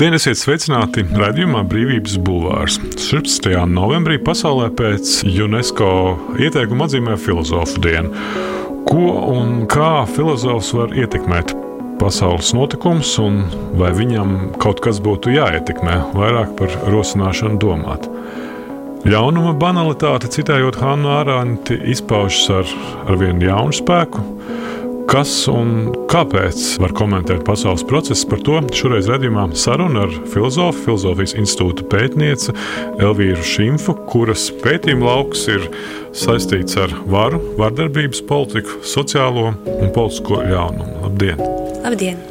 Labdien, esiet sveicināti raidījumā Brīvības Bulvārs. 16. novembrī pasaulē pēc UNESCO ieteikuma atzīmē filozofu dienu. Ko un kā filozofs var ietekmēt pasaules notikumus, un vai viņam kaut kas būtu jāietekmē, vairāk par rosināšanu domāt? Ļaunuma banalitāte, citējot Hannu Ārānti, izpaužas ar, ar vienu jaunu spēku Kas un kāpēc var komentēt pasaules procesus par to? Šoreiz redzējumā saruna ar filozofu, filozofijas institūta pētnieci Elvīru Šimfu, kuras pētījuma lauks ir saistīts ar varu, vardarbības politiku, sociālo un politisko ļaunumu. Labdien! Labdien!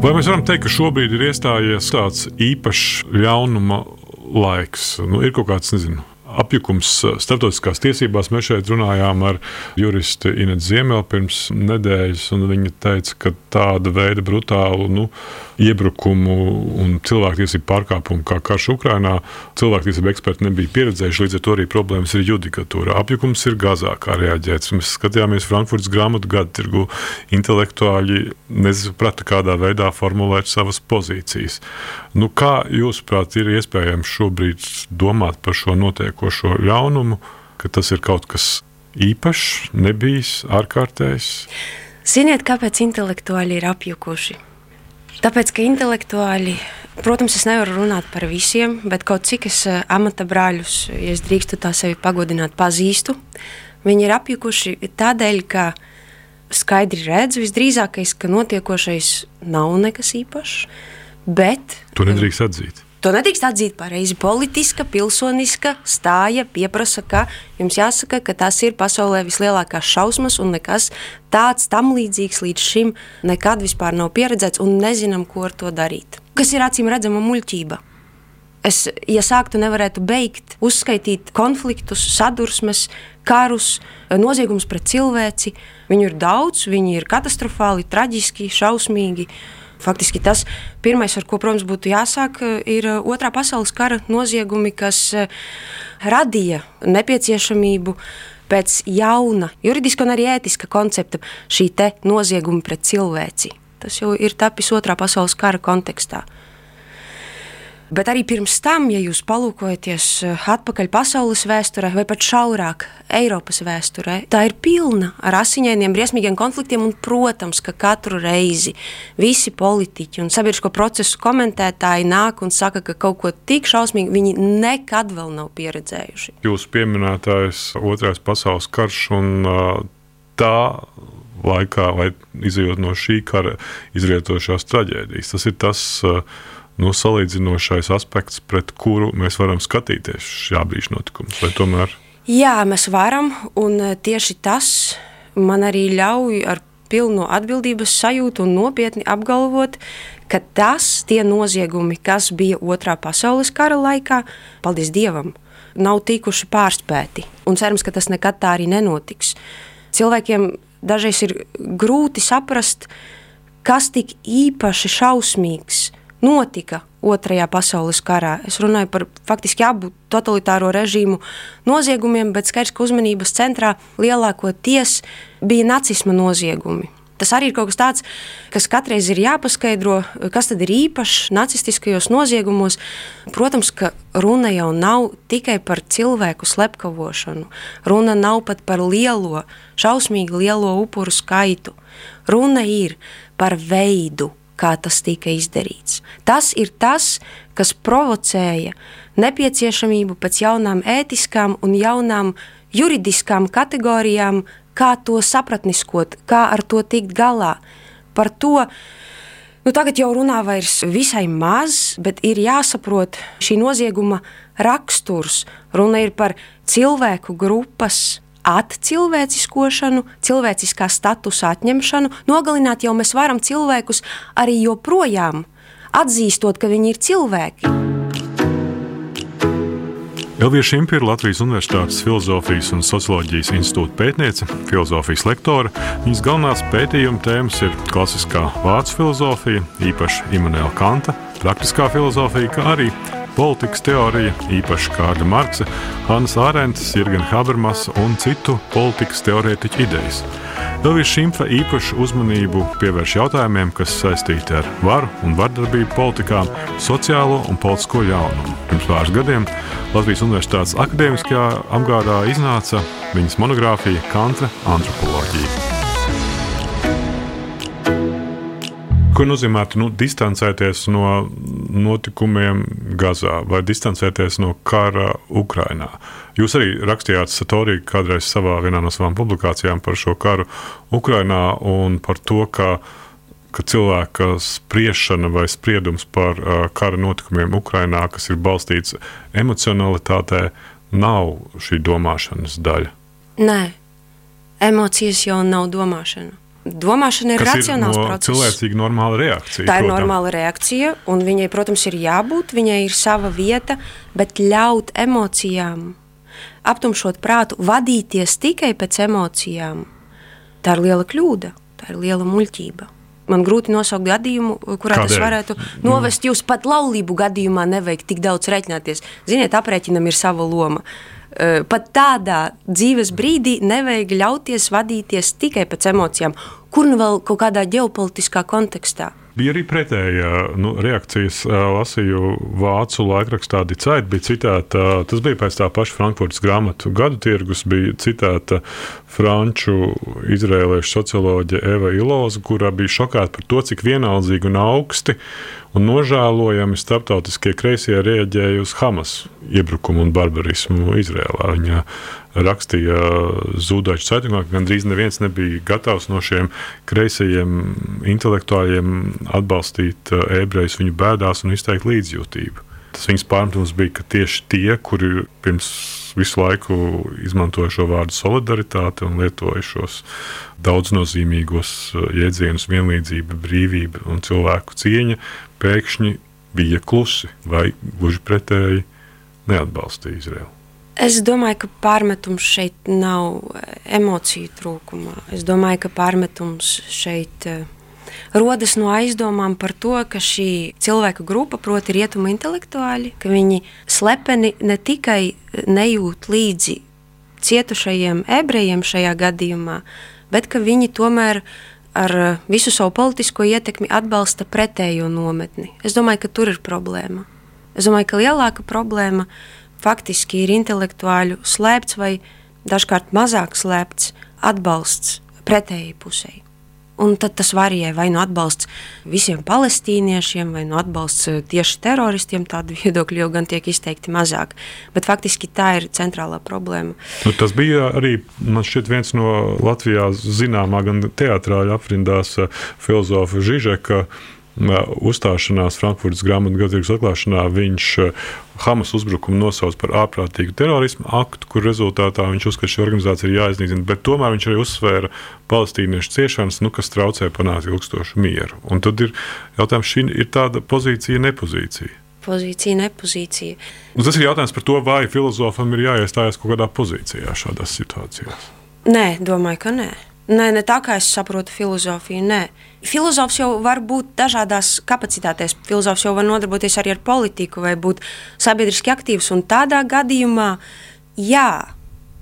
Vai mēs varam teikt, ka šobrīd ir iestājies tāds īpašs ļaunuma laiks? Nu, ir kaut kāds, nezinu, apjukums starptautiskās tiesībās. Mēs šeit runājām ar juristu Inetu Ziemeli pirms nedēļas, un viņa teica, ka tāda veida brutālu nu, iebrukumu un cilvēktiesību pārkāpumu kā karš Ukrainā cilvēktiesību eksperti nebija pieredzējuši. Līdz ar to arī problēmas ir judikatūra. Apjukums ir Gazā, kā reaģēts. Mēs skatījāmies Frankfurtas grāmatu gadu tirgu. Intelektuāļi nesaprata, kādā veidā formulēt savas pozīcijas. Nu, kā jūsuprāt, ir iespējams šobrīd domāt par šo notiekošo ļaunumu, ka tas ir kaut kas īpašs, nebijis, ārkārtējs? Ziniet, kāpēc intelektuāļi ir apjukuši? Tāpēc, ka intelektuāļi, protams, es nevaru runāt par visiem, bet kaut cik es eh, amata brāļus, ja es drīkstu tā sevi pagodināt, pazīstu, viņi ir apjukuši tādēļ, ka skaidri redz visdrīzākais, ka notiekošais nav nekas īpašs, bet... To nedrīkst atzīt. To nedrīkst atzīt pareizi. Politiska, pilsoniska stāja pieprasa, ka jums jāsaka, ka tas ir pasaulē vislielākās šausmas un nekas tāds tam līdzīgs līdz šim nekad vispār nav pieredzēts un nezinām, ko ar to darīt. Kas ir acīm redzama muļķība. Es, ja sāktu, nevarētu beigt, uzskaitīt konfliktus, sadursmes, karus, noziegumus pret cilvēci. Viņu ir daudz, viņi ir katastrofāli, traģiski, šausmīgi. Faktiski tas pirmais, ar ko, protams, būtu jāsāk, ir otrā pasaules kara noziegumi, kas eh, radīja nepieciešamību pēc jauna, juridiska un arī ētiska koncepta šī nozieguma pret cilvēci. Tas jau ir tapis otrā pasaules kara kontekstā. Bet arī pirms tam, ja jūs palūkojaties eh, atpakaļ pasaules vēsturē, vai pat šaurāk Eiropas vēsturē, tā ir pilna ar asiņainiem, briesmīgiem konfliktiem. Un, protams, ka katru reizi visi politiķi un sabiedrisko procesu komentētāji nāk un saka, ka kaut ko tik šausmīgu viņi nekad vēl nav pieredzējuši. Jūsu pieminētājs Otrais pasaules karš un tā laikā, vai izjūt no šī kara izrietošās traģēdijas. Tas ir tas, uh, nu, salīdzinošais aspekts, pret kuru mēs varam skatīties šā brīža notikumus. Tomēr? Jā, mēs varam, un e, tieši tas man arī ļauj ar pilnu atbildības sajūtu un nopietni apgalvot, ka tas tie noziegumi, kas bija Otrā pasaules kara laikā, paldies Dievam, nav tikuši pārspēti. Un cerams, ka tas nekad tā arī nenotiks. Cilvēkiem dažreiz ir grūti saprast, kas tik īpaši šausmīgs ir notika Otrajā pasaules karā. Es runāju par faktiski abu totalitāro režīmu noziegumiem, bet skaidrs, ka uzmanības centrā lielākoties bija nacisma noziegumi. Tas arī ir kaut kas tāds, kas katreiz ir jāpaskaidro, kas tad ir īpašs nacistiskajos noziegumos. Protams, ka runa jau nav tikai par cilvēku slepkavošanu. Runa nav pat par lielo, šausmīgi lielo upuru skaitu. Runa ir par veidu, kā tas tika izdarīts. Tas ir tas, kas provocēja nepieciešamību pēc jaunām ētiskām un jaunām juridiskām kategorijām, kā to sapratniskot, kā ar to tikt galā. Par to nu, tagad jau runā vairs visai maz, bet ir jāsaprot šī nozieguma raksturs. Runa ir par cilvēku grupas atcilvēciskošanu, cilvēciskā statusa atņemšanu. Nogalināt jau mēs varam cilvēkus arī joprojām, atzīstot, ka viņi ir cilvēki. Elvija Šimpa ir Latvijas Universitātes Filozofijas un Socioloģijas institūta pētniece, filozofijas lektore. Viņas galvenās pētījuma tēmas ir klasiskā vācu filozofija, īpaši Imants Kanta, praktiskā filozofija, kā arī politikas teorija, īpaši Kārļa Marksa, Hannas Ārentes, Jurgena Habermasa un citu politikas teorētiķu idejas. Elvis Šimfa īpašu uzmanību pievērš jautājumiem, kas saistīti ar varu un vardarbību politikā, sociālo un politisko jaunumu. Pirms pāris gadiem Latvijas Universitātes akadēmiskajā apgādā iznāca viņas monogrāfija Kanta antropoloģija. Ko nozīmē nu, distancēties no notikumiem Gazā vai distancēties no kara Ukrajinā? Jūs arī rakstījāt Satoriju kādreiz savā vienā no savām publikācijām par šo karu Ukrajinā un par to, ka, ka cilvēka spriešana vai spriedums par uh, kara notikumiem Ukrajinā, kas ir balstīts emocionalitātē, nav šī domāšanas daļa. Nē, emocijas jau nav domāšana. Domāšana ir Kas racionāls ir no process. cilvēcīga normāla reakcija. Tā ir protams. normāla reakcija, un viņai, protams, ir jābūt, viņai ir sava vieta, bet ļaut emocijām, aptumšot prātu, vadīties tikai pēc emocijām, tā ir liela kļūda, tā ir liela muļķība. Man grūti nosaukt gadījumu, kurā tas Kādēļ? varētu novest jūs pat laulību gadījumā, nevajag tik daudz reiķināties. Ziniet, aprēķinam ir sava loma. Pat tādā dzīves brīdī nevajag ļauties vadīties tikai pēc emocijām, kur nu vēl kaut kādā ģeopolitiskā kontekstā. Bija arī pretēja nu, reakcijas. Lasīju vācu laikrakstā Dicēt, bija citēta, tas bija pēc tā paša Frankfurtas grāmatu gadu tirgus, bija citēta franču izrēliešu socioloģe Eva Iloza, kurā bija šokēta par to, cik vienaldzīgi un augsti un nožēlojami starptautiskie kreisie reaģēja uz Hamas iebrukumu un barbarismu Izrēlā. Viņa rakstīja Zudaiču caitumā, ka gandrīz neviens nebija gatavs no šiem kreisajiem intelektuāļiem atbalstīt eh, ebrejus viņu bēdās un izteikt līdzjūtību. Tas viņas pārmetums bija, ka tieši tie, kuri pirms visu laiku izmantoja šo vārdu solidaritāte un lietoja šos daudznozīmīgos eh, jēdzienus, vienlīdzība, brīvība un cilvēku cieņa, pēkšņi bija klusi vai gluži pretēji neatbalstīja Izraelu. Es domāju, ka pārmetums šeit nav eh, emociju trūkumā. Es domāju, ka pārmetums šeit eh, rodas no aizdomām par to, ka šī cilvēku grupa, proti, rietumu intelektuāļi, ka viņi slepeni ne tikai nejūt līdzi cietušajiem ebrejiem šajā gadījumā, bet ka viņi tomēr ar eh, visu savu politisko ietekmi atbalsta pretējo nometni. Es domāju, ka tur ir problēma. Es domāju, ka lielāka problēma faktiski ir intelektuāļu slēpts vai dažkārt mazāk slēpts atbalsts pretējai pusē. Un tad tas varijē vai nu atbalsts visiem palestīniešiem, vai nu atbalsts eh, tieši teroristiem. Tādu viedokļu jau gan tiek izteikti mazāk. Bet faktiski tā ir centrālā problēma. Nu, tas bija arī šķiet, viens no Latvijā zināmā gan teātrāļa aprindās eh, filozofa Žižeka. Uzstāšanās Frankfurtas grāmatu gadījuma atklāšanā viņš eh, Hamas uzbrukumu nosauc par ārprātīgu terorismu aktu, kur rezultātā viņš uzskata, ka šī organizācija ir jāiznīcina. Bet tomēr viņš arī uzsvēra palestīniešu ciešanas, nu, kas traucē panākt ilgstošu mieru. Un tad ir jautājums, šī ir tāda pozīcija, nepozīcija. Pozīcija, nepozīcija. Un tas ir jautājums par to, vai filozofam ir jāiestājas kaut kādā pozīcijā šādās situācijās. Nē, domāju, ka nē. Nē, ne tā kā es saprotu filozofiju. Nē. Filozofs jau var būt dažādās kapacitātēs. Filozofs jau var nodarboties arī ar politiku vai būt sabiedriski aktīvs. Un tādā gadījumā, jā,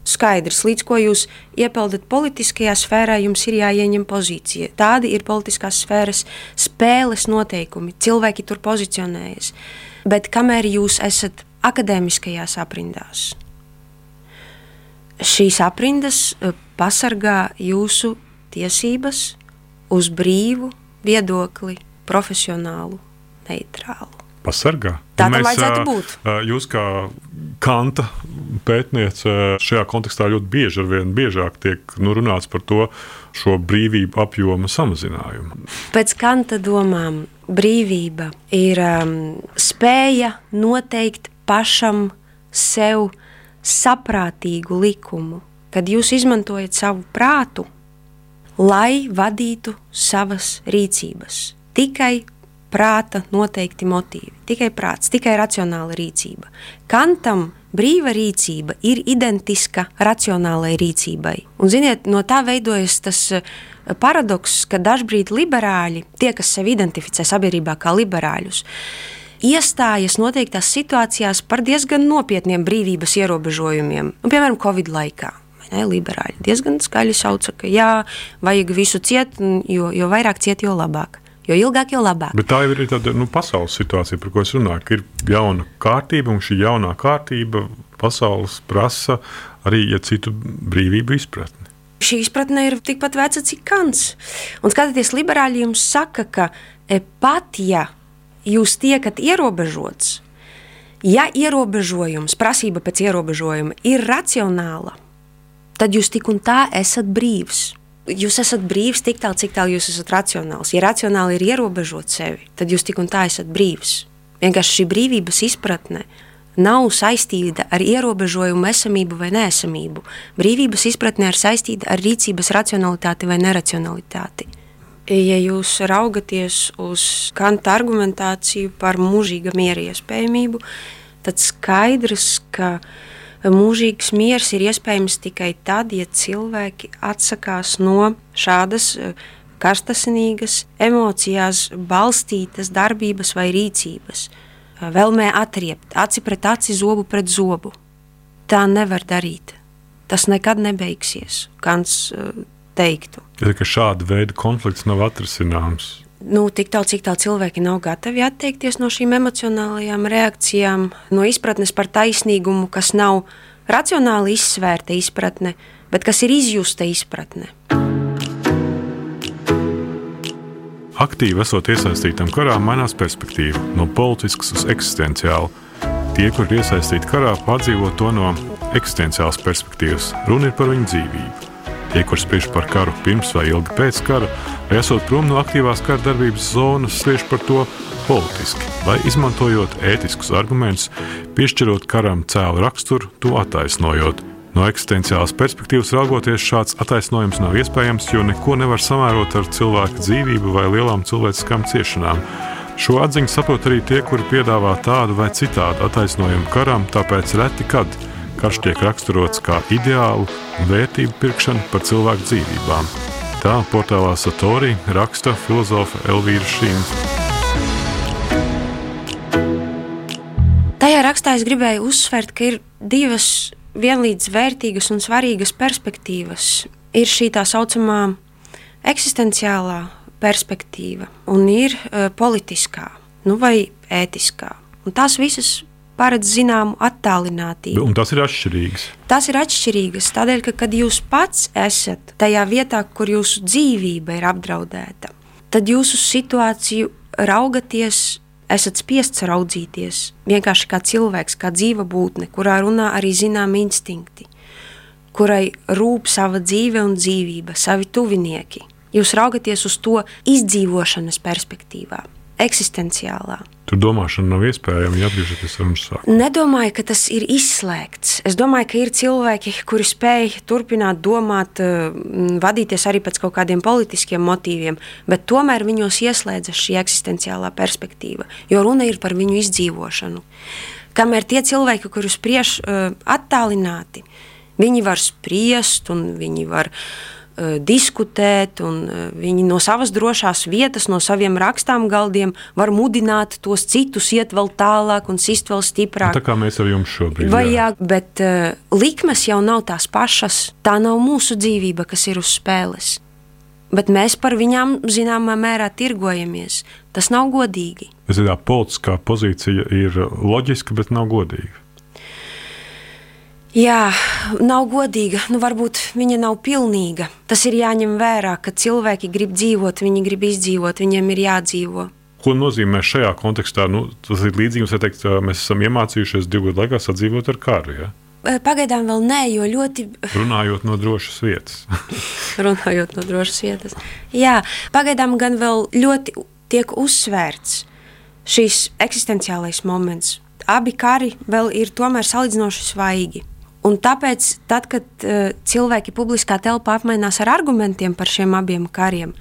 skaidrs, līdz ko jūs iepeldat politiskajā sfērā, jums ir jāieņem pozīcija. Tādi ir politiskās sfēras spēles noteikumi. Cilvēki tur pozicionējas. Bet kamēr jūs esat akadēmiskajās aprindās, šīs aprindas eh, pasargā jūsu tiesības uz brīvu viedokli, profesionālu, neitrālu. Pasargā. Tā tam vajadzētu būt. Jūs kā kanta pētniece šajā kontekstā ļoti bieži, ar vien biežāk tiek nu, runāts par to šo brīvību apjoma samazinājumu. Pēc kanta domām brīvība ir um, spēja noteikt pašam sev saprātīgu likumu, kad jūs izmantojat savu prātu, lai vadītu savas rīcības. Tikai prāta noteikti motīvi, tikai prāts, tikai racionāla rīcība. Kantam brīva rīcība ir identiska racionālai rīcībai. Un, ziniet, no tā veidojas tas eh, paradoks, ka dažkārt liberāļi, tie, kas sevi identificē sabiedrībā kā liberāļus, iestājas noteiktās situācijās par diezgan nopietniem brīvības ierobežojumiem, un, piemēram, Covid laikā. Ne, liberāļi diezgan skaļi sauca, ka jā, vajag visu ciet, jo, jo vairāk ciet, jo labāk. Jo ilgāk, jo labāk. Bet tā jau ir tāda nu, pasaules situācija, par ko es runāju. Ir jauna kārtība, un šī jaunā kārtība pasaules prasa arī ja citu brīvību izpratni. Šī izpratne ir tikpat veca, cik kants. Un skatoties, liberāļi jums saka, ka e, pat ja jūs tiekat ierobežots, ja ierobežojums, prasība pēc ierobežojuma ir racionāla, tad jūs tik un tā esat brīvs. Jūs esat brīvs tik tālu, cik tālu jūs esat racionāls. Ja racionāli ir ierobežot sevi, tad jūs tik un tā esat brīvs. Vienkārši šī brīvības izpratne nav saistīta ar ierobežojumu esamību vai nesamību. Brīvības izpratne ir saistīta ar rīcības racionalitāti vai neracionalitāti. Ja jūs raugaties uz Kanta argumentāciju par mūžīga miera iespējamību, tad skaidrs, ka mūžīgs miers ir iespējams tikai tad, ja cilvēki atsakās no šādas eh, karstasinīgas, emocijās balstītas darbības vai rīcības, vēlmē atriept aci pret aci, zobu pret zobu. Tā nevar darīt. Tas nekad nebeigsies. Kants uh, teiktu. Ja, šāda veida konflikts nav atrisināms. Nu, tik tālu, cik tālu cilvēki nav gatavi atteikties no šīm emocionālajām reakcijām, no izpratnes par taisnīgumu, kas nav racionāli izsvērta izpratne, bet kas ir izjusta izpratne. Aktīvi esot iesaistītam karā, mainās perspektīva no politiskas uz eksistenciālu. Tie, kur ir iesaistīti karā, pārdzīvo to no eksistenciālas perspektīvas. Runa ir par viņu dzīvību. Tie, kur spriež par karu pirms vai ilgi pēc kara, vai esot prom no aktīvās kara darbības zonas, spriež par to politiski, vai izmantojot ētiskus argumentus, piešķirot karam cēlu raksturu, to attaisnojot. No eksistenciālas perspektīvas raugoties, šāds attaisnojums nav iespējams, jo neko nevar samērot ar cilvēka dzīvību vai lielām cilvēciskām ciešanām. Šo atziņu saprot arī tie, kuri piedāvā tādu vai citādu attaisnojumu karam, tāpēc reti kad karš tiek raksturots kā ideālu un vērtību pirkšana par cilvēku dzīvībām. Tā portālā Satori raksta filozofa Elvīra Šīna. Tajā rakstā es gribēju uzsvērt, ka ir divas vienlīdz vērtīgas un svarīgas perspektīvas. Ir šī tā saucamā eksistenciālā perspektīva un ir uh, politiskā nu, vai ētiskā. Un tās visas paredz zināmu attālinātību. Un tas ir atšķirīgs. Tas ir atšķirīgs tādēļ, ka kad jūs pats esat tajā vietā, kur jūsu dzīvība ir apdraudēta, tad jūsu situāciju raugaties, esat spiests raudzīties vienkārši kā cilvēks, kā dzīva būtne, kurā runā arī zināmi instinkti, kurai rūp sava dzīve un dzīvība, savi tuvinieki. Jūs raugaties uz to izdzīvošanas perspektīvā eksistenciālā. Tur domāšana nav iespējama, ja atgriežaties sarunas sākumā. Nedomāju, ka tas ir izslēgts. Es domāju, ka ir cilvēki, kuri spēj turpināt domāt, eh, vadīties arī pēc kaut kādiem politiskiem motīviem, bet tomēr viņos ieslēdzas šī eksistenciālā perspektīva, jo runa ir par viņu izdzīvošanu. Kamēr tie cilvēki, kurus spriež uh, attālināti, viņi var spriest un viņi var uh, Eh, diskutēt, un eh, viņi no savas drošās vietas, no saviem rakstām galdiem var mudināt tos citus iet vēl tālāk un sist vēl stiprāk. Tā kā mēs ar jums šobrīd. Vai, jā, bet uh, likmes jau nav tās pašas. Tā nav mūsu dzīvība, kas ir uz spēles. Bet mēs par viņām zināmā mērā tirgojamies. Tas nav godīgi. Es domāju, ka politiskā pozīcija ir loģiska, bet nav godīga. Jā, nav godīga. Nu, varbūt viņa nav pilnīga. Tas ir jāņem vērā, ka cilvēki grib dzīvot, viņi grib izdzīvot, viņiem ir jādzīvo. Ko nozīmē šajā kontekstā? Nu, tas ir līdzīgs, ja teikt, mēs esam iemācījušies divu gadu laikā sadzīvot ar karu. Ja? Pagaidām vēl nē, jo ļoti. Runājot no drošas vietas. Runājot no drošas vietas. Jā, pagaidām gan vēl ļoti tiek uzsvērts šīs eksistenciālais moments. Abi kari vēl ir tomēr salīdzinoši svaigi. Un tāpēc, tad, kad uh, cilvēki publiskā telpā apmainās ar argumentiem par šiem abiem kariem,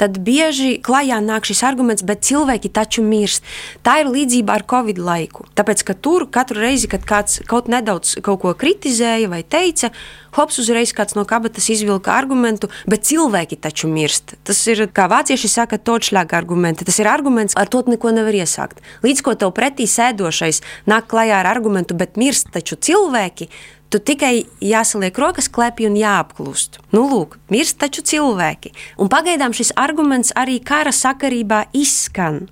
tad bieži klajā nāk šis arguments, bet cilvēki taču mirst. Tā ir līdzība ar Covid laiku. Tāpēc, ka tur katru reizi, kad kāds kaut nedaudz kaut ko kritizēja vai teica, hops uzreiz kāds no kabatas izvilka argumentu, bet cilvēki taču mirst. Tas ir, kā vācieši saka, točļāga argumenti. Tas ir arguments, ar to neko nevar iesākt. Līdz ko tev pretī sēdošais nāk klajā ar argumentu, bet mirst taču cilvēki, Tu tikai jāsaliek rokas klēpī un jāapklust. Nu, lūk, mirst taču cilvēki. Un pagaidām šis arguments arī kara sakarībā izskan.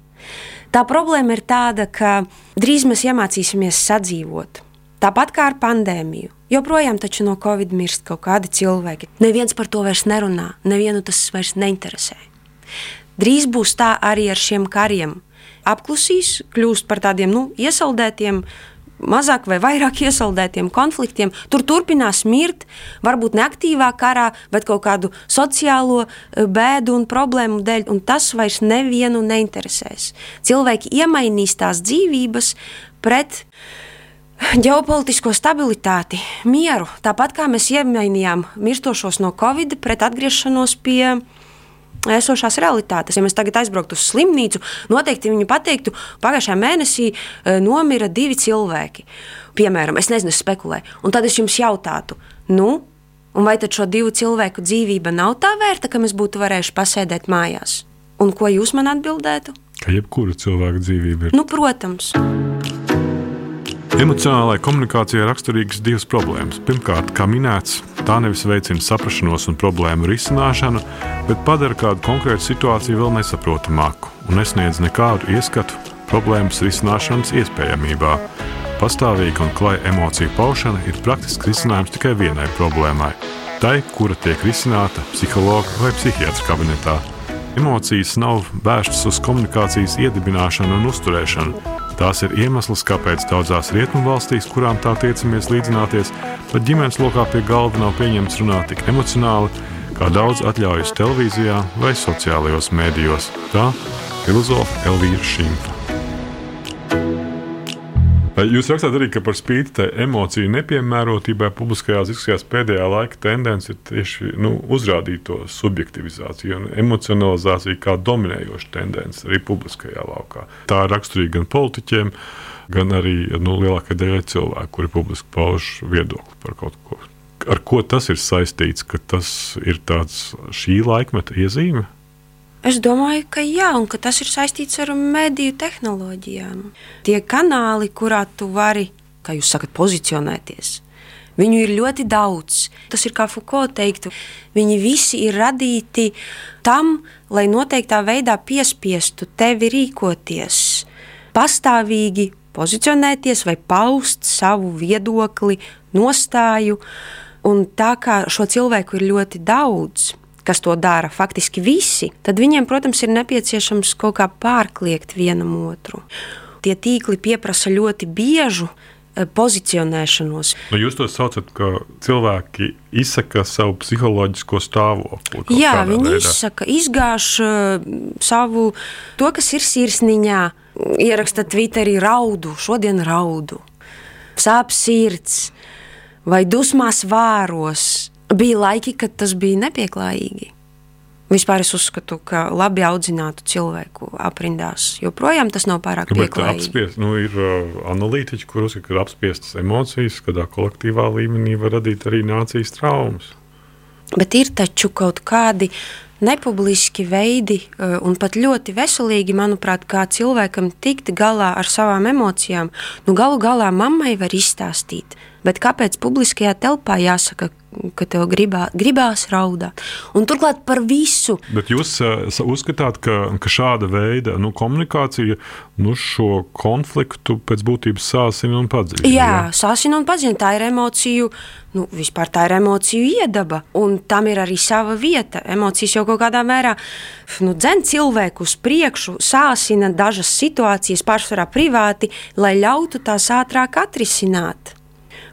Tā problēma ir tāda, ka drīz mēs iemācīsimies sadzīvot. Tāpat kā ar pandēmiju. Joprojām taču no covid mirst kaut kādi cilvēki. Neviens par to vairs nerunā, nevienu tas vairs neinteresē. Drīz būs tā arī ar šiem kariem. Apklusīs, kļūst par tādiem nu, iesaldētiem, mazāk vai vairāk iesaldētiem konfliktiem. Tur turpinās mirt, varbūt ne aktīvā karā, bet kaut kādu sociālo eh, bēdu un problēmu dēļ, un tas vairs nevienu neinteresēs. Cilvēki iemainīs tās dzīvības pret ģeopolitisko stabilitāti, mieru. Tāpat kā mēs iemainījām mirstošos no Covid pret atgriešanos pie esošās realitātes. Ja mēs tagad aizbrauktu uz slimnīcu, noteikti viņi pateiktu, pagājušajā mēnesī e, nomira divi cilvēki. Piemēram, es nezinu, spekulēju. Un tad es jums jautātu, nu, vai tad šo divu cilvēku dzīvība nav tā vērta, ka mēs būtu varējuši pasēdēt mājās? Un ko jūs man atbildētu? Ka jebkura cilvēka dzīvība ir. Nu, protams. Emocionālajai komunikācijai raksturīgas divas problēmas. Pirmkārt, kā minēts, tā nevis veicina saprašanos un problēmu risināšanu, bet padara kādu konkrētu situāciju vēl nesaprotamāku un nesniedz nekādu ieskatu problēmas risināšanas iespējamībā. Pastāvīga un klāja emociju paušana ir praktisks risinājums tikai vienai problēmai - tai, kura tiek risināta psihologa vai psihiatra kabinetā. Emocijas nav vērstas uz komunikācijas iedibināšanu un uzturēšanu, Tās ir iemesls, kāpēc daudzās rietumu valstīs, kurām tā tiecamies līdzināties, pat ģimenes lokā pie galda nav pieņemts runāt tik emocionāli, kā daudz atļaujas televīzijā vai sociālajos mēdījos. Tā filozofa Elvīra Šimta. Jūs rakstāt arī, ka par spīti emociju nepiemērotībai publiskajās diskusijās pēdējā laika tendence ir tieši nu, uzrādīt to subjektivizāciju un emocionalizāciju kā dominējoša tendence arī publiskajā laukā. Tā ir raksturīga gan politiķiem, gan arī nu, lielākajai daļai cilvēku, kuri publiski pauž viedokli par kaut ko. Ar ko tas ir saistīts, ka tas ir tāds šī laikmeta iezīme? Es domāju, ka jā, un ka tas ir saistīts ar mediju tehnoloģijām. Tie kanāli, kurā tu vari, kā jūs sakat, pozicionēties, viņu ir ļoti daudz. Tas ir kā Foucault teiktu, viņi visi ir radīti tam, lai noteiktā veidā piespiestu tevi rīkoties, pastāvīgi pozicionēties vai paust savu viedokli, nostāju. Un tā kā šo cilvēku ir ļoti daudz, kas to dara, faktiski visi, tad viņiem, protams, ir nepieciešams kaut kā pārkliegt vienam otru. Tie tīkli prasa ļoti biežu eh, pozicionēšanos. Nu, jūs to saucat, ka cilvēki izsaka savu psiholoģisko stāvokli. Jā, viņi veidā. izsaka, izgāž uh, savu to, kas ir sirsniņā, ieraksta Twitterī raudu, šodien raudu, sāp sirds vai dusmās vāros bija laiki, kad tas bija nepieklājīgi. Vispār es uzskatu, ka labi audzinātu cilvēku aprindās joprojām tas nav pārāk pieklājīgi. Apspiest, nu, ir uh, analītiķi, kur uzskata, ka apspiestas emocijas, kādā kolektīvā līmenī var radīt arī nācijas traumas. Bet ir taču kaut kādi nepubliski veidi, uh, un pat ļoti veselīgi, manuprāt, kā cilvēkam tikt galā ar savām emocijām. Nu, galu galā mammai var izstāstīt, bet kāpēc publiskajā telpā jāsaka, ka tev gribā, gribās raudāt. Un turklāt par visu. Bet jūs uh, uzskatāt, ka, ka šāda veida nu, komunikācija nu, šo konfliktu pēc būtības sāsina un padziļina? Jā, jā, sāsina un padziļina. Tā ir emociju, nu, vispār tā ir emociju iedaba. Un tam ir arī sava vieta. Emocijas jau kaut kādā mērā nu, dzen cilvēku uz priekšu, sāsina dažas situācijas, pārsvarā privāti, lai ļautu tās ātrāk atrisināt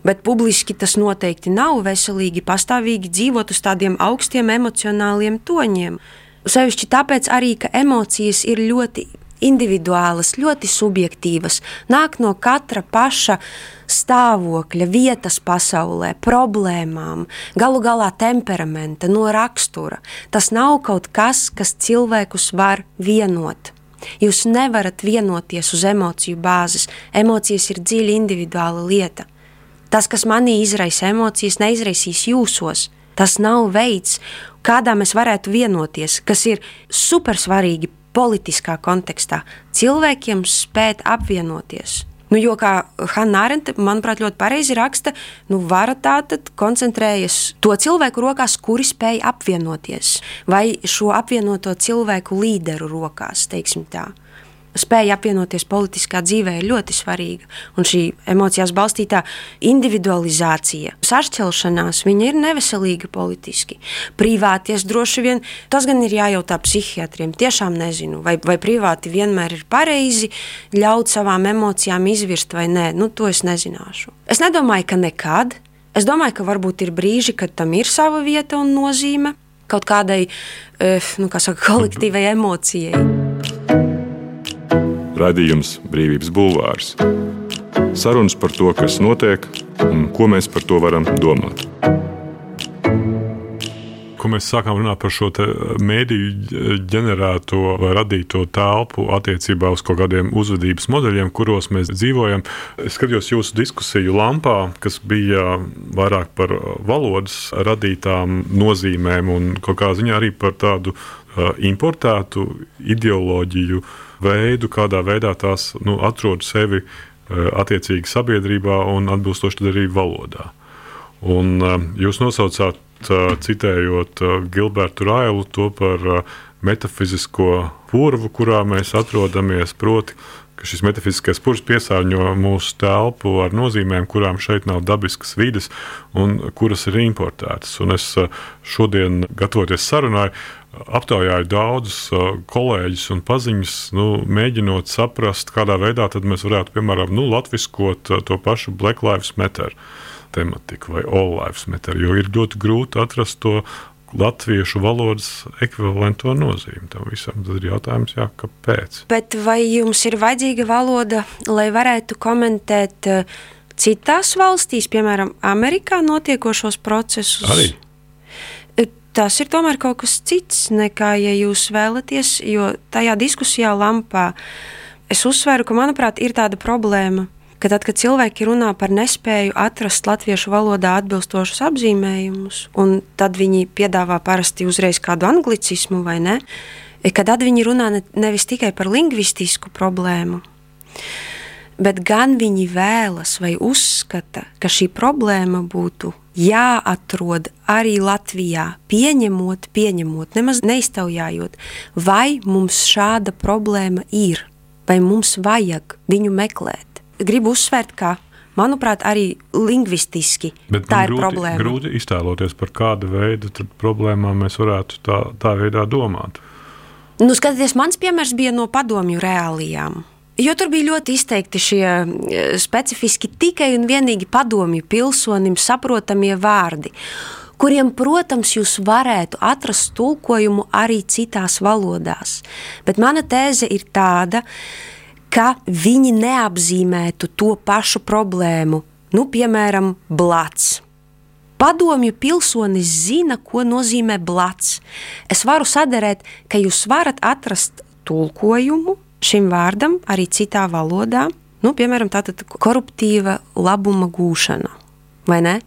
bet publiski tas noteikti nav veselīgi pastāvīgi dzīvot uz tādiem augstiem emocionāliem toņiem. Sevišķi tāpēc arī, ka emocijas ir ļoti individuālas, ļoti subjektīvas, nāk no katra paša stāvokļa, vietas pasaulē, problēmām, galu galā temperamenta, no rakstura. Tas nav kaut kas, kas cilvēkus var vienot. Jūs nevarat vienoties uz emociju bāzes. Emocijas ir dziļa individuāla lieta. Tas, kas manī izraisa emocijas, neizraisīs jūsos. Tas nav veids, kādā mēs varētu vienoties, kas ir super svarīgi politiskā kontekstā. Cilvēkiem spēt apvienoties. Nu, jo, kā Hanna Arente, manuprāt, ļoti pareizi raksta, nu, vara tātad koncentrējas to cilvēku rokās, kuri spēj apvienoties, vai šo apvienoto cilvēku līderu rokās, teiksim tā spēja apvienoties politiskā dzīvē ir ļoti svarīga. Un šī emocijās balstītā individualizācija, sašķelšanās, viņa ir neveselīga politiski. Privāties droši vien, tas gan ir jājautā psihiatriem. Tiešām nezinu, vai, vai privāti vienmēr ir pareizi ļaut savām emocijām izvirst vai nē. Nu, to es nezināšu. Es nedomāju, ka nekad. Es domāju, ka varbūt ir brīži, kad tam ir sava vieta un nozīme kaut kādai eh, nu, kā saka, kolektīvai emocijai. Radījums Brīvības Bulvārs. Sarunas par to, kas notiek un ko mēs par to varam domāt. Ko mēs sākām runāt par šo mēdīju ģenerēto vai radīto telpu attiecībā uz kaut kādiem uzvedības modeļiem, kuros mēs dzīvojam. Es skatījos jūsu diskusiju lampā, kas bija vairāk par valodas radītām nozīmēm un kaut kā ziņā arī par tādu importētu ideoloģiju veidu, kādā veidā tās nu, atrod sevi eh, attiecīgi sabiedrībā un atbilstoši arī valodā. Un, eh, jūs nosaucāt, eh, citējot Gilbertu Railu, to par metafizisko purvu, kurā mēs atrodamies. Proti, ka šis metafiziskais purs piesārņo mūsu telpu ar nozīmēm, kurām šeit nav dabiskas vidas un kuras ir importētas. Un es šodien, gatavoties sarunai, aptaujāju daudzus kolēģus un paziņas, nu, mēģinot saprast, kādā veidā mēs varētu, piemēram, nu, latviskot to pašu Black Lives Matter tematiku vai All Lives Matter, jo ir ļoti grūti atrast to latviešu valodas ekvivalento nozīmi tam visam. Tad ir jautājums, jā, kāpēc. Bet vai jums ir vajadzīga valoda, lai varētu komentēt citās valstīs, piemēram, Amerikā notiekošos procesus? Arī tas ir tomēr kaut kas cits nekā, ja jūs vēlaties, jo tajā diskusijā lampā es uzsveru, ka, manuprāt, ir tāda problēma, ka tad, kad cilvēki runā par nespēju atrast latviešu valodā atbilstošus apzīmējumus, un tad viņi piedāvā parasti uzreiz kādu anglicismu vai ne, ka tad viņi runā ne, nevis tikai par lingvistisku problēmu, bet gan viņi vēlas vai uzskata, ka šī problēma būtu jāatrod arī Latvijā, pieņemot, pieņemot, nemaz neiztaujājot, vai mums šāda problēma ir, vai mums vajag viņu meklēt. Gribu uzsvērt, ka manuprāt, arī lingvistiski Bet tā ir grūti, problēma. Grūti iztēloties, par kādu veidu problēmām mēs varētu tā, tā veidā domāt. Nu, skatieties, mans piemērs bija no padomju reālijām. Jo tur bija ļoti izteikti šie e, specifiski tikai un vienīgi padomju pilsonim saprotamie vārdi, kuriem, protams, jūs varētu atrast tulkojumu arī citās valodās. Bet mana tēze ir tāda, ka viņi neapzīmētu to pašu problēmu, nu, piemēram, blats. Padomju pilsonis zina, ko nozīmē blats. Es varu sadarēt, ka jūs varat atrast tulkojumu šim vārdam arī citā valodā, nu, piemēram, tātad koruptīva labuma gūšana, vai ne?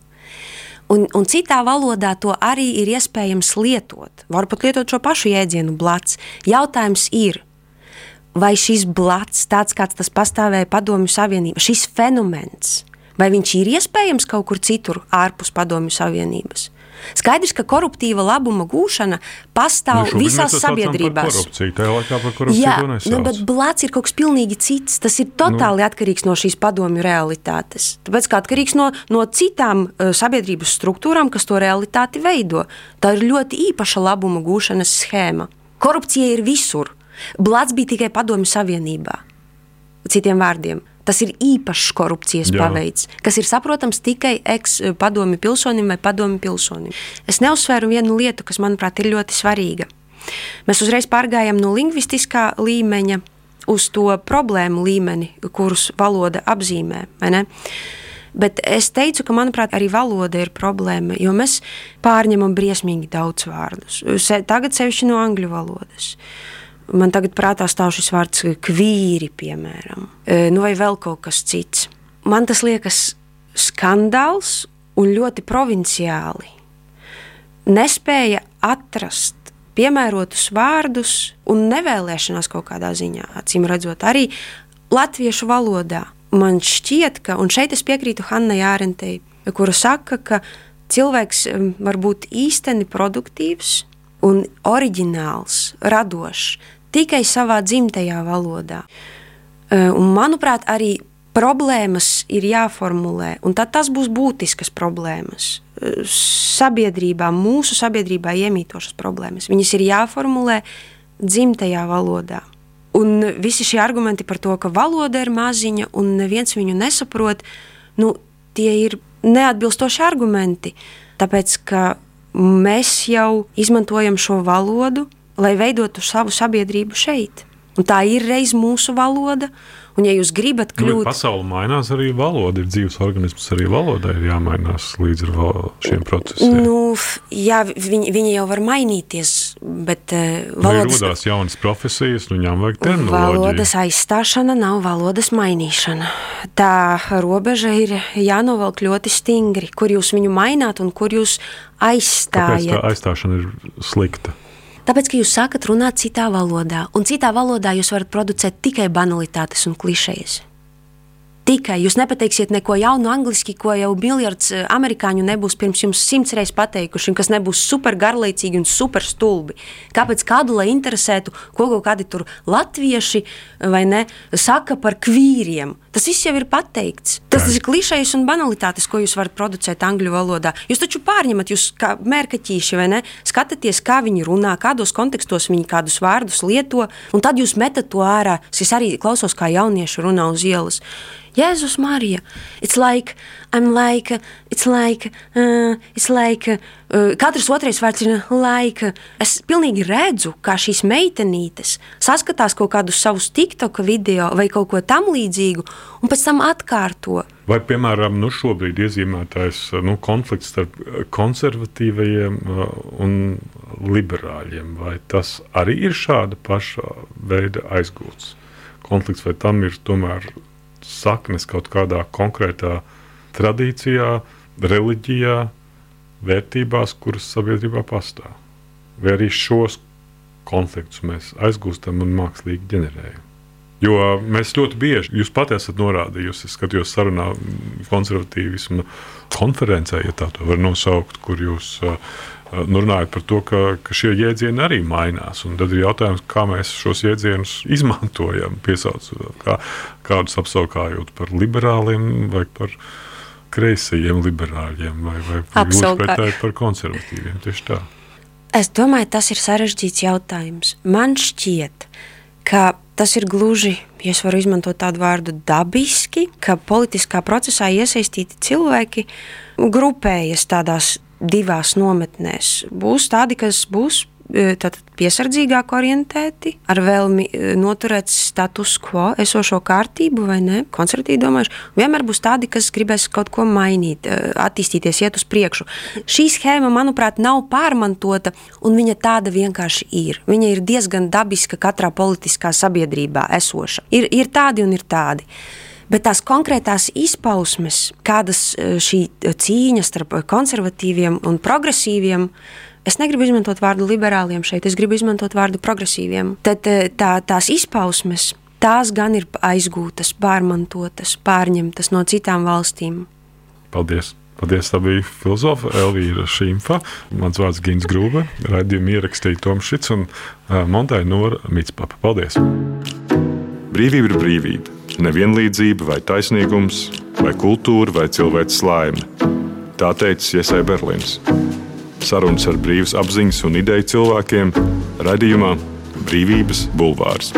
Un, un citā valodā to arī ir iespējams lietot. Var pat lietot šo pašu jēdzienu blats. Jautājums ir, vai šis blats, tāds kāds tas pastāvēja Padomju Savienībā, šis fenomens, vai viņš ir iespējams kaut kur citur ārpus Padomju Savienības? Skaidrs, ka koruptīva labuma gūšana pastāv nu, visās sabiedrībās. Jā, nu, bet blāts ir kaut kas pilnīgi cits. Tas ir totāli nu. atkarīgs no šīs padomju realitātes. Tāpēc kā atkarīgs no, no citām uh, sabiedrības struktūrām, kas to realitāti veido. Tā ir ļoti īpaša labuma gūšanas schēma. Korupcija ir visur. Blāts bija tikai padomju savienībā. Citiem vārdiem, Tas ir īpašs korupcijas Jā. paveids, kas ir saprotams tikai eks-padomi pilsonim vai padomi pilsonim. Es neuzsvēru vienu lietu, kas, manuprāt, ir ļoti svarīga. Mēs uzreiz pārgājām no lingvistiskā līmeņa uz to problēmu līmeni, kurus valoda apzīmē. Bet es teicu, ka manuprāt, arī valoda ir problēma, jo mēs pārņemam briesmīgi daudz vārdus. Tagad sevišķi no angļu valodas. Man tagad prātā stāv šis vārds kvīri, piemēram, e, nu vai vēl kaut kas cits. Man tas liekas skandāls un ļoti provinciāli. Nespēja atrast piemērotus vārdus un nevēlēšanās kaut kādā ziņā, acīm redzot, arī latviešu valodā. Man šķiet, ka, un šeit es piekrītu Hannai Ārentei, kura saka, ka cilvēks var būt īsteni produktīvs un oriģināls, radošs tikai savā dzimtajā valodā. Un, manuprāt, arī problēmas ir jāformulē, un tad tas būs būtiskas problēmas. Sabiedrībā, mūsu sabiedrībā iemītošas problēmas. Viņas ir jāformulē dzimtajā valodā. Un visi šie argumenti par to, ka valoda ir maziņa un neviens viņu nesaprot, nu, tie ir neatbilstoši argumenti. Tāpēc, ka mēs jau izmantojam šo valodu lai veidotu savu sabiedrību šeit. Un tā ir reiz mūsu valoda, Un, ja jūs gribat nu, kļūt par pasauli, mainās arī valoda. Ir dzīves organisms, arī valodai ir jāmainās līdz šiem procesiem. Nu, jā, viņi, viņi jau var mainīties, bet uh, valodas... Nu, rodās jaunas profesijas, nu viņām vajag terminoloģiju. Valodas aizstāšana nav valodas mainīšana. Tā robeža ir jānovelk ļoti stingri, kur jūs viņu maināt un kur jūs aizstājat. Kāpēc tā aizstāšana ir slikta? Tāpēc, ka jūs sākat runāt citā valodā, un citā valodā jūs varat producēt tikai banalitātes un klišejas. Tikai jūs nepateiksiet neko jaunu angliski, ko jau miljards eh, amerikāņu nebūs pirms jums simts reizes pateikuši, un kas nebūs super garlaicīgi un super stulbi. Kāpēc kādu lai interesētu, ko kaut kādi tur latvieši vai ne saka par kvīriem? Tas viss jau ir pateikts. Tas, tas ir klišejs un banalitātes, ko jūs varat producēt angļu valodā. Jūs taču pārņemat, jūs kā mērkaķīši vai ne, skatāties, kā viņi runā, kādos kontekstos viņi kādus vārdus lieto, un tad jūs metat to ārā. Es arī klausos, kā jaunieši runā uz ielas. Jēzus Marija. It's like, I'm like, it's like, uh, it's like, uh, katrs otrais vārds ir like. Es pilnīgi redzu, kā šīs meitenītes saskatās kaut kādus savus TikTok video vai kaut ko tam līdzīgu, un pēc tam atkārto. Vai, piemēram, nu šobrīd iezīmētais nu, konflikts starp konservatīvajiem uh, un liberāļiem, vai tas arī ir šāda paša veida aizgūts konflikts, vai tam ir tomēr saknes kaut kādā konkrētā tradīcijā, reliģijā, vērtībās, kuras sabiedrībā pastāv. Vai arī šos konfliktus mēs aizgūstam un mākslīgi ģenerējam. Jo mēs ļoti bieži, jūs pati esat norādījusi, es skatījos sarunā konservatīvismu konferencē, ja tā to var nosaukt, kur jūs uh, nu, runājat par to, ka, ka šie jēdzieni arī mainās. Tad ir jautājums, kā mēs šos jēdzienus izmantojam, piesaucot kā, kādus apsaukājot par liberāliem vai par kreisajiem liberāļiem, vai, vai pretēji par konservatīviem. Tieši tā. Es domāju, tas ir sarežģīts jautājums. Man šķiet, ka tas ir gluži, ja es varu izmantot tādu vārdu, dabiski, ka politiskā procesā iesaistīti cilvēki grupējas tādās divās nometnēs. Būs tādi, kas būs tātad, piesardzīgāk orientēti, ar vēlmi e, noturēt status quo, esošo kārtību, vai ne? Konservatīvi domājuši. Vienmēr būs tādi, kas gribēs kaut ko mainīt, e, attīstīties, iet uz priekšu. Šī schēma, manuprāt, nav pārmantota, un viņa tāda vienkārši ir. Viņa ir diezgan dabiska katrā politiskā sabiedrībā esoša. Ir, ir tādi un ir tādi. Bet tās konkrētās izpausmes, kādas e, šī cīņa starp konservatīviem un progresīviem, Es negribu izmantot vārdu liberāliem šeit, es gribu izmantot vārdu progresīviem. Tad e, tā, tās izpausmes, tās gan ir aizgūtas, pārmantotas, pārņemtas no citām valstīm. Paldies! Paldies, tā bija filozofa Elvīra Šīmfa. Mans vārds Gins Grūve, raidījumu ierakstīja Toms Šits un uh, Montāja Nora Mitspapa. Paldies! Brīvība ir brīvība nevienlīdzība, vai taisnīgums, vai kultūra, vai cilvēks laime. Tā teica Iesai Berlīns. Sarunas ar brīvas apziņas un ideju cilvēkiem radījumā Brīvības bulvārs.